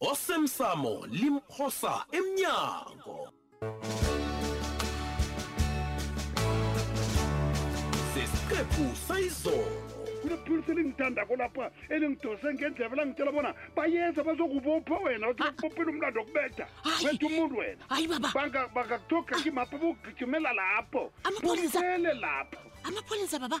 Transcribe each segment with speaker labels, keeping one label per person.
Speaker 1: osemsamo limphosa emnyango sesiqephu sayizolo
Speaker 2: kunepholisa elingithandako lapha elingidose ngendlebe langitshela bona bayenza bazokubopha wena uthi bakubophela umlando wokubetha
Speaker 3: Hayi.
Speaker 2: wetha umuntu wena
Speaker 3: hayi baba
Speaker 2: Banga- bangakuthoga kimapha bokugijimela lapho
Speaker 3: Amapholisa.
Speaker 2: Uphele lapho
Speaker 3: amapholisa baba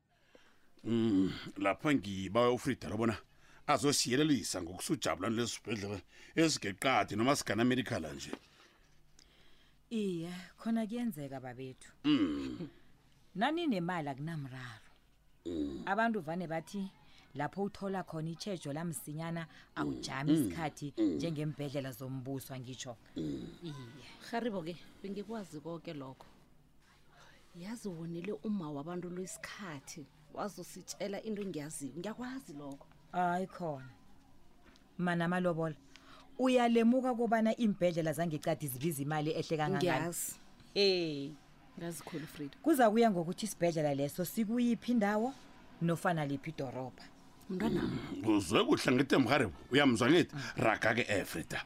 Speaker 2: Mm, lapha ngiba ufrida lobona azosiyelelisa ngokusujabulani lesibhedlela esigeqadi noma siganamedikhala nje
Speaker 4: iye khona kuyenzeka babethu mm. naninemali akunamraro mm. abantu vane bathi lapho uthola khona itshejo lamsinyana awujami isikhathi njengembhedlela zombuswa ngitsho iye
Speaker 5: rharibo ke bengikwazi konke lokho yazi wonile uma wabantu lo isikhathi wazositshela into engiyaziyo ngiyakwazi lokho
Speaker 4: hayi khona mana malobola uyalemuka kobana iimbhedlela zangecadi zibiza imali ehle kangangani
Speaker 5: ngiyazi
Speaker 4: hey
Speaker 5: ngazikhulu frida
Speaker 4: kuza kuya ngokuthi isibhedlela leso sikuyiphi indawo nofana liphi idorobha
Speaker 5: mntwanam
Speaker 2: uzwe kuhle ngithi mrharebo uyamzwa ngithi
Speaker 5: raga
Speaker 2: ke
Speaker 5: efrida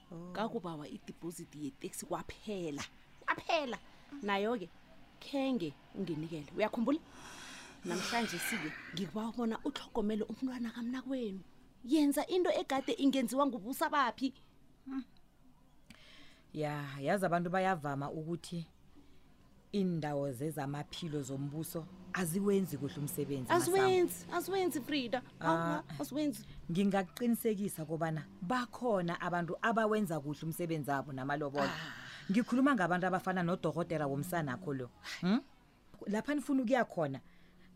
Speaker 5: oh. kakubawa idibhozidi yeteksi kwaphela kwaphela nayo-ke khenge unginikele uyakhumbula namhlanje sike ngikuba ubona utlhogomele umntwana kamna kwenu yenza into egade ingenziwa ngubusa baphi hmm.
Speaker 4: ya yazi abantu bayavama ukuthi iindawo zezamaphilo zombuso aziwenzi kuhle umsebenzi Masango.
Speaker 5: asiwenzi asiwenzi frida
Speaker 4: Ah.
Speaker 5: awa asiwenzi
Speaker 4: ngingakuqinisekisa kobana bakhona abantu abawenza kuhle umsebenzi abo namalobolo ngikhuluma ngabantu abafana nodorhotera womsanakho lo Hmm? lapha nifuna ukuya khona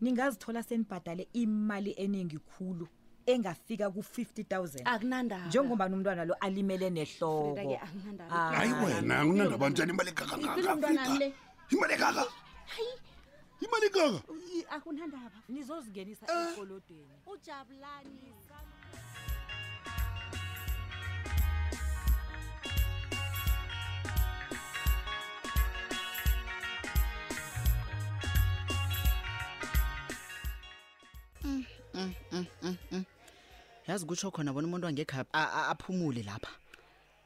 Speaker 4: ningazithola senibhadale imali eningi khulu engafika ku-50000
Speaker 5: akunandaba
Speaker 4: njengombani umntwana lo alimele nehloko
Speaker 5: Frida-ke, akunandaba.
Speaker 4: Ah.
Speaker 2: hayi wena unanda bantshani imali
Speaker 5: Iqiniso mntwana ekakangaka le.
Speaker 2: imali ekaka imali ekaka
Speaker 5: akunandaba
Speaker 4: nizozingenisa ekolodweni
Speaker 5: ujabulani
Speaker 6: yazi kutsho khona bona umuntu wangekha aphumule lapha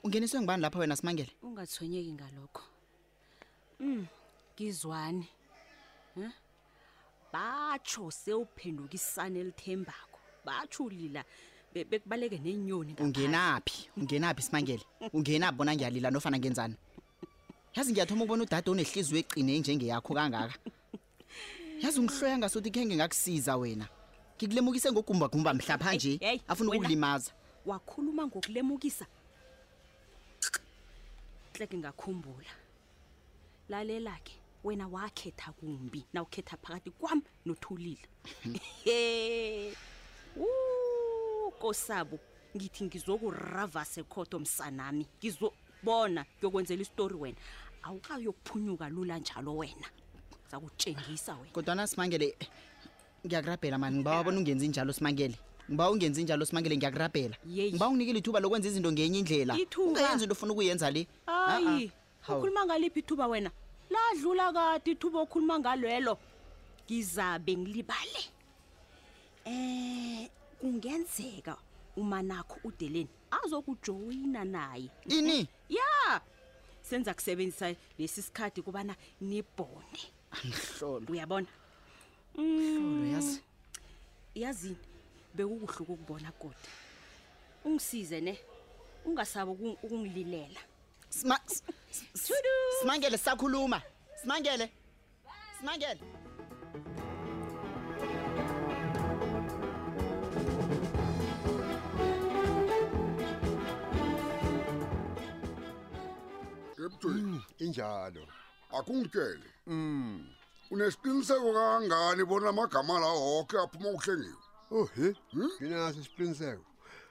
Speaker 6: ungeniswe ngibani lapha wena simangele
Speaker 5: ungathonyeki ngalokho mm ngizwani huh? batsho sewuphenduka isana elithembako batsho ulila be- bekubaleke nenyoni ngaphandle.
Speaker 6: ungenaphi ungenaphi simangele ungenaphi bona ngiyalila nofana ngenzani yazi ngiyathoma ukubona udade onehliziyo eqine enjengeyakho kangaka yazi ungihloya ngasuthi khe ngingakusiza wena ngikulemukise ngogumbagumba mhlapha nje afuna ukukulimaza
Speaker 5: wakhuluma ngokulemukisa hleke ngakhumbula lalela ke wena wakhetha kumbi na ukhetha phakathi kwam nothulile he u kosabo ngithi ngizokuravase khotho msanami ngizobona kuyokwenzela isitori wena awukayo kuphunyuka lula njalo wena zakutshengisa wena
Speaker 6: kodwana simangele ngiyakurabhela mani ngiba wabona ungenzi njalo simangele ngiba ungenzi njalo simangele ngiyakurabhela ngiba unginikile ithuba lokwenza izinto ngenye indlela ungayenzi into ofuna ukuyenza le ayi
Speaker 5: ukhuluma ngaliphi ithuba wena ladlula kade ithuba okhuluma ngalwelo ngizabe ngilibale um kungenzeka umanakho udeleni azokujoyina naye
Speaker 6: ini
Speaker 5: ya senza kusebenzisa lesi sikhathi kubana nibhonde
Speaker 6: mhlolo
Speaker 5: uyabona
Speaker 6: mhlolo yazi
Speaker 5: yazini bekukuhluka ukubona kodwa ungisize ne ungasaba ukungililela
Speaker 6: simangele sakhuluma simangele Esma
Speaker 7: gel.
Speaker 8: Captain, injalo.
Speaker 7: Akungitshele.
Speaker 8: Mm.
Speaker 7: Unesiqiniseko kangangani bona amagama la woke aphuma ukuhlengiwe?
Speaker 8: Oh, he? Nginaso isiqiniseko.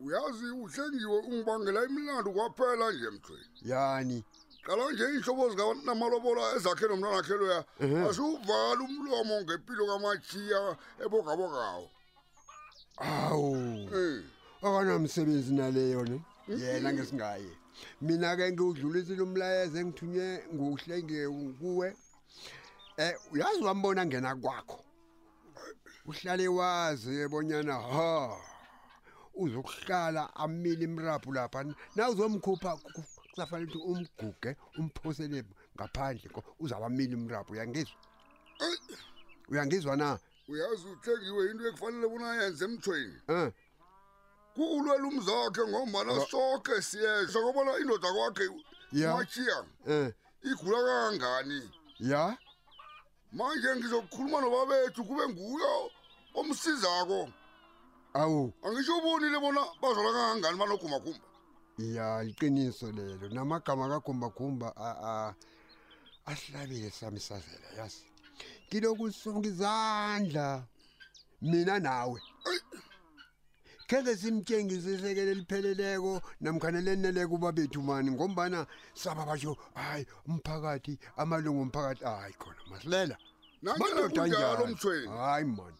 Speaker 7: uyazi uhlengiwe ungibangela imilando kwaphela nje mthweni
Speaker 8: yani
Speaker 7: qala nje iinhlobo zikabanamalobola ezakhe nomntanakhe loya Ehhe. asiwuvala umlomo ngempilo kamachiya ebogabogawo
Speaker 8: awu
Speaker 7: Eh,
Speaker 8: akanamsebenzi naleyo ne yena ngesingaye mina-ke ngiwudlulisile umlayezo engithunywe nguhlengiwe kuwe um uyazi wambona ngena kwakho uhlale wazi bonyana ha uzokuhlala amile imrabhu lapha na uzomkhupha kusafanele ukuthi umguge umphosele ngaphandle ko uzabamile imrabhu uyangizwa uyangizwa na
Speaker 7: uyazi uthengiwe into ekufanele bona yenze emthweni
Speaker 8: um
Speaker 7: kukulwela umzakhe ngombana soke siyehla kobona indoda kwakhe
Speaker 8: umachiya
Speaker 7: igula kangangani
Speaker 8: ya
Speaker 7: manje ngizokukhuluma nobabethu kube nguyo omsizako
Speaker 8: awu
Speaker 7: angisho ubonile bona bazola kangangani banogumbagumba
Speaker 8: ya liqiniso lelo namagama kagumbagumba asihlabile sami sazela yazi ngilokusuka izandla mina nawe khenge simtshengise isekelo elipheleleko namkhana leneleko ubabethu mani ngombana saba basho hayi umphakathi amalungu omphakathi hayi khona masilela nanjalo
Speaker 7: mthweni
Speaker 8: hayi mani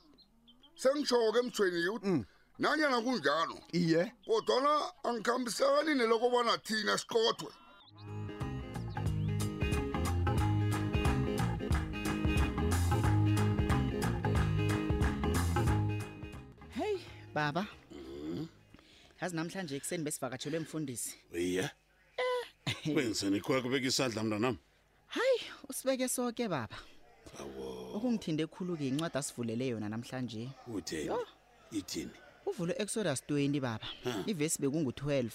Speaker 7: sengishoke emthweni yuthi mm. nanyana kunjalo
Speaker 8: iye
Speaker 7: kodwana angikhambisani nelokobana thina siqothwe
Speaker 6: heyi baba yazi namhlanje ekuseni besivakatshelwe mfundisi
Speaker 2: iye kwenzeni khwekubeka isandla mntanam
Speaker 6: hayi usibeke soke baba awo okungithinde khulu-ke incwadi asivulele yona namhlanje
Speaker 2: utheni Yho. ithini
Speaker 6: uvule u-exodus 20 baba Hmm. ivesi bekungu-12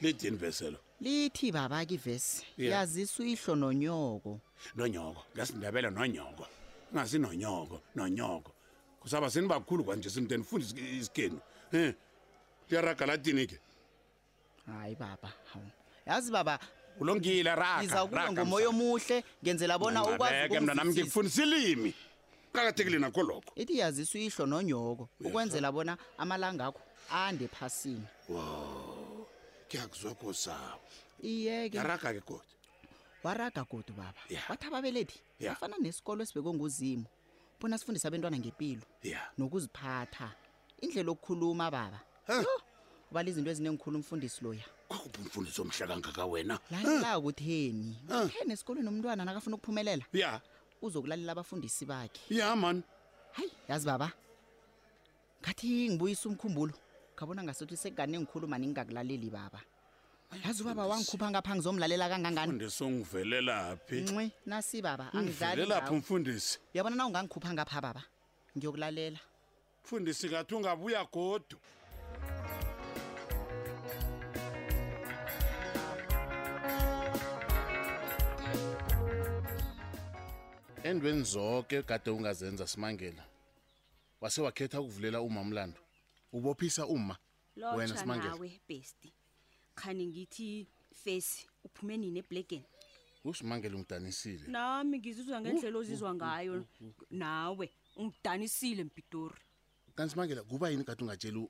Speaker 2: lithini veselo
Speaker 6: lithi baba-ke ivesi
Speaker 2: Yeah.
Speaker 6: yazisa uyihlo nonyoko
Speaker 2: nonyoko ngesindebele nonyoko ingasi nonyoko nonyoko kusaba sini bakhulu kwanje simnteni fundisa isikenu um liyaraga latini-ke
Speaker 6: hayi baba hawu yazi baba
Speaker 2: ulungile raga
Speaker 6: ngiza kuwe
Speaker 2: raga,
Speaker 6: ngomoya
Speaker 2: msana.
Speaker 6: omuhle ngenzela bona Mama, ukwazi
Speaker 2: reke, mntwana
Speaker 6: nami ukumvisisa.
Speaker 2: ngikufundisa ilimi qakathekile nakho lokho
Speaker 6: ithi yazisa uyihlo nonyoko ukwenzela bona amalanga akho ande ephasini
Speaker 2: kuyakuzwa kosawo
Speaker 6: iyeke
Speaker 2: yaraga ke godi
Speaker 6: waraga godu baba
Speaker 2: Yeah.
Speaker 6: wathi ababelethi
Speaker 2: Yeah.
Speaker 6: bafana nesikolo esibekwe nguzimu bona sifundise abentwana ngepilo
Speaker 2: ya
Speaker 6: nokuziphatha indlela okukhuluma baba Huh? Yho, ubala izinto ezinengikhulu umfundisi loya
Speaker 2: kwakuba umfundisi omhle kangaka wena
Speaker 6: lalela ukutheni Huh? utheni esikolweni umntwana nakafuna ukuphumelela
Speaker 2: ya
Speaker 6: uzokulalela abafundisi bakhe
Speaker 2: ya mani
Speaker 6: hayi yazi baba ngathi ngibuyisa umkhumbulo ngabona ngasuthi sekugane ngikhuluma ningingakulaleli baba yazi ubaba wangikhupha ngapha ngizomlalela kangangani
Speaker 2: mfundisi ungivelelaphi
Speaker 6: nci nasi baba angivelelaphi
Speaker 2: umfundisi
Speaker 6: uyabona na ungangikhupha ngapha baba ngiyokulalela
Speaker 2: mfundisi ngathi ungabuya godu
Speaker 9: endweni zonke kade ungazenza simangela wase wakhetha ukuvulela uma umlando ubophisa uma wena
Speaker 5: simangewe besti khani ngithi face uphume nini eblegeni
Speaker 9: usimangele ungidanisile
Speaker 5: nami ngizizwa ngendlela ozizwa ngayo nawe ungidanisile mpitori
Speaker 9: kanti simangela kuba yini kade ungatsheli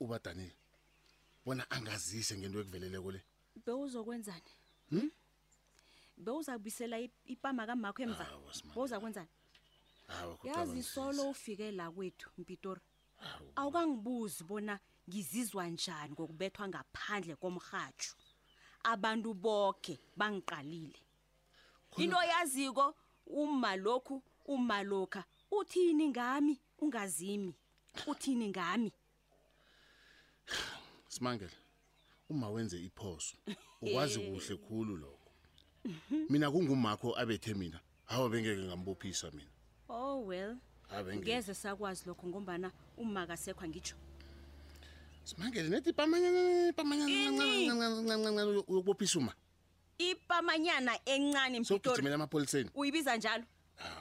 Speaker 9: ubadanile bona angazise ngento ekuveleleko le
Speaker 5: bewuzokwenzani hmm? bewuzakubisela i- ipama kamakho emva
Speaker 9: Awa, Simanga.
Speaker 5: bowuza
Speaker 9: kwenzani Awa, kodwa
Speaker 5: yazi bangisiza. solo ufike la kwethu mpitori Awu, awukangibuzi bona ngizizwa njani ngokubethwa ngaphandle komrhatsho abantu boke bangiqalile into yaziko uma lokhu uma lokha uthini ngami ungazimi uthini ngami
Speaker 9: Smangele uma wenze iphoso ukwazi kuhle khulu lokho mina kungumakho abethe mina hawa bengeke ngambophisa mina
Speaker 5: oh well ngeze sakwazi lokho ngombana uma kasekho angitsho
Speaker 9: simangele nethi ipamanyanauyokubophisa uma
Speaker 5: ipamanyana encane
Speaker 9: mpitorigimela amapholiseni
Speaker 5: uyibiza njalo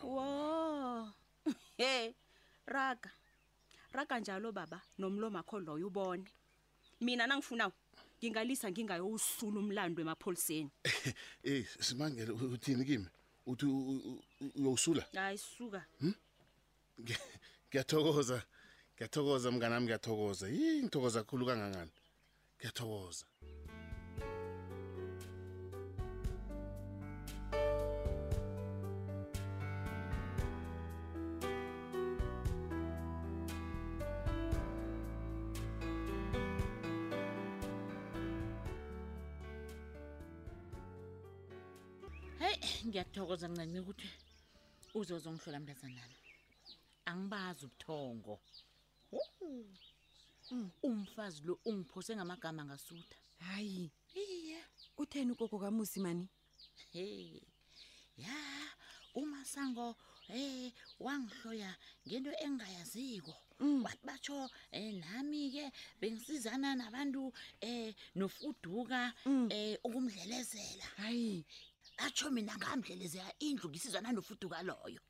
Speaker 5: wo he raga raga njalo baba nomlomakho loyo ubone mina nangifunawo ngingalisa ngingayowusula umlando emapholiseni
Speaker 9: eyi simangele uthini kimi uthi uyowusula
Speaker 5: hayi suka
Speaker 9: hmm? ngiyathokoza ngiyathokoza mnganami ngiyathokoza yi ngithokoza kakhulu kangangani ngiyathokoza
Speaker 3: ngiyathokoza ncanci ukuthi uzozongihlola mntazanami angibazi ubuthongo umfazi lo ungiphose ngamagama ngasutha
Speaker 10: hayi iye utheni ugogo kamusi mani
Speaker 3: he ya umasango eh wangihloya ngento engayaziko mm. wathi batsho eh nami ke bengisizana nabantu eh nofuduka mm. eh ukumdlelezela
Speaker 10: hayi
Speaker 3: atsho mina ngamdlelezela indlu ngisizana nofuduka loyo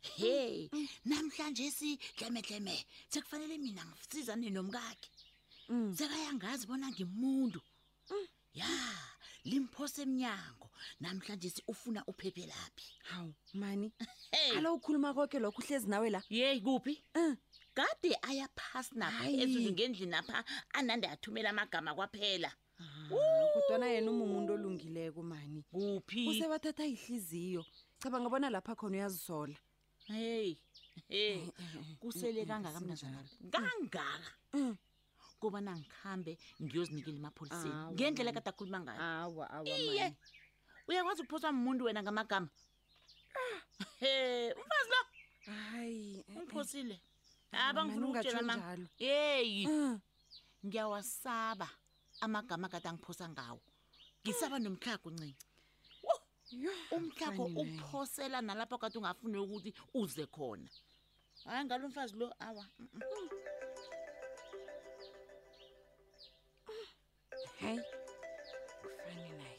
Speaker 3: hey namhlanje sidlemetleme sekufanele mina ngisizane nomkakhe Mm. sekayangazi bona ngimuntu Mm. ya limphose emnyango namhlanje si- ufuna uphephe laphi
Speaker 10: hawu mani
Speaker 3: Hey.
Speaker 10: alo ukhuluma koke lokho uhlezi nawe la
Speaker 3: yeyi kuphi
Speaker 10: Eh.
Speaker 3: kade ayaphasi napha
Speaker 10: Hayi.
Speaker 3: ezuzu ngendlini apha anande athumela amagama kwaphela
Speaker 10: kodwana yena umumuntu olungileko mani
Speaker 3: kuphi
Speaker 10: usebathatha ihliziyo cabanga bona lapha khona uyazisola
Speaker 3: heyi heyi kusele kangaka mnazana kangaka kuba nangikhambe ngiyozinikela emapholiseni
Speaker 10: Awa,
Speaker 3: ngendlela
Speaker 10: man.
Speaker 3: kade akhuluma ngayo
Speaker 10: awa awa
Speaker 3: iye uyakwazi ukuphoswa mumuntu wena ngamagama He, umfazi lo
Speaker 10: hayi
Speaker 3: eh,
Speaker 10: eh.
Speaker 3: ungiphosile haba
Speaker 10: ngifuna
Speaker 3: ukutshela ma
Speaker 10: njalo
Speaker 3: yeyi
Speaker 10: Mm.
Speaker 3: ngiyawasaba amagama kade angiphosa ngawo ngisaba nomtlhago ncinci umtlhago
Speaker 10: Fani naye.
Speaker 3: uphosela nalapho kade ungafuni ukuthi uze khona hayi ngalo mfazi lo awa
Speaker 10: hayi kufani naye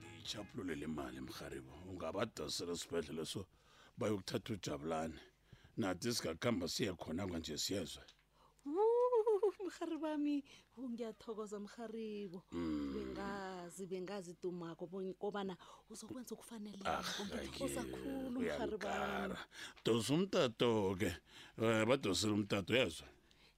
Speaker 2: ngiyichaphulule le mali mharibo ungabadosela esibhedlela so bayokuthatha ujabulane nathi singakuhamba siye khona kwanje siyezwe
Speaker 5: mrharibami ngiyathokoza mrharibo mm. bengazi bengazi tumako kobana uzokwenza okufanelekothokoza ah, khulu
Speaker 2: mrharibami dosa umtato-ke um badosela umtato yezwa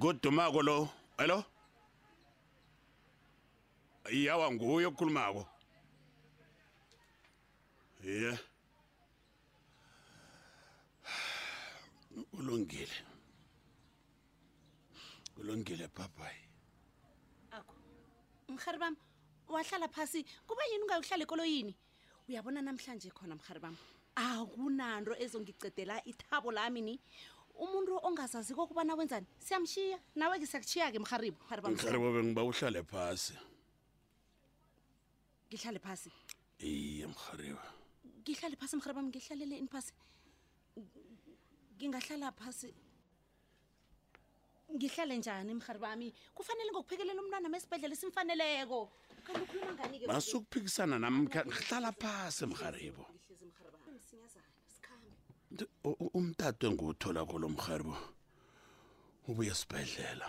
Speaker 2: kudumako lo hello iyawa nguye okhulumako ye ulungile ulungile papayi
Speaker 5: akho mhari bam wahlala phasi kuba yini ungayokuhlala ekoloyini uyabona namhlanje khona mhari bam akunanto ezongicedela ithabo lami ni
Speaker 11: umuntu ongazazi kokubana wenzani siyamshiya nawe ke siyakuchiya-ke mharibo
Speaker 2: mharibo bengiba uhlale phasi
Speaker 11: ngihlale phasi
Speaker 2: iye mharibo
Speaker 11: ngihlale phasi mharibo ngihlale le ini phasi ngingahlala phasi ngihlale njani mhari bami kufanele ngokuphekelela umntwana mesibhedlela esimfaneleko kanti ukhuluma ngani
Speaker 2: ke basukuphikisana nami mkha- ngihlala phasi mrharibo
Speaker 11: ngihlezi mhari bami msinyazana sikhambe
Speaker 2: Nti- u- u- umtato engiwuthola kulo mrharibo ubuye esibhedlela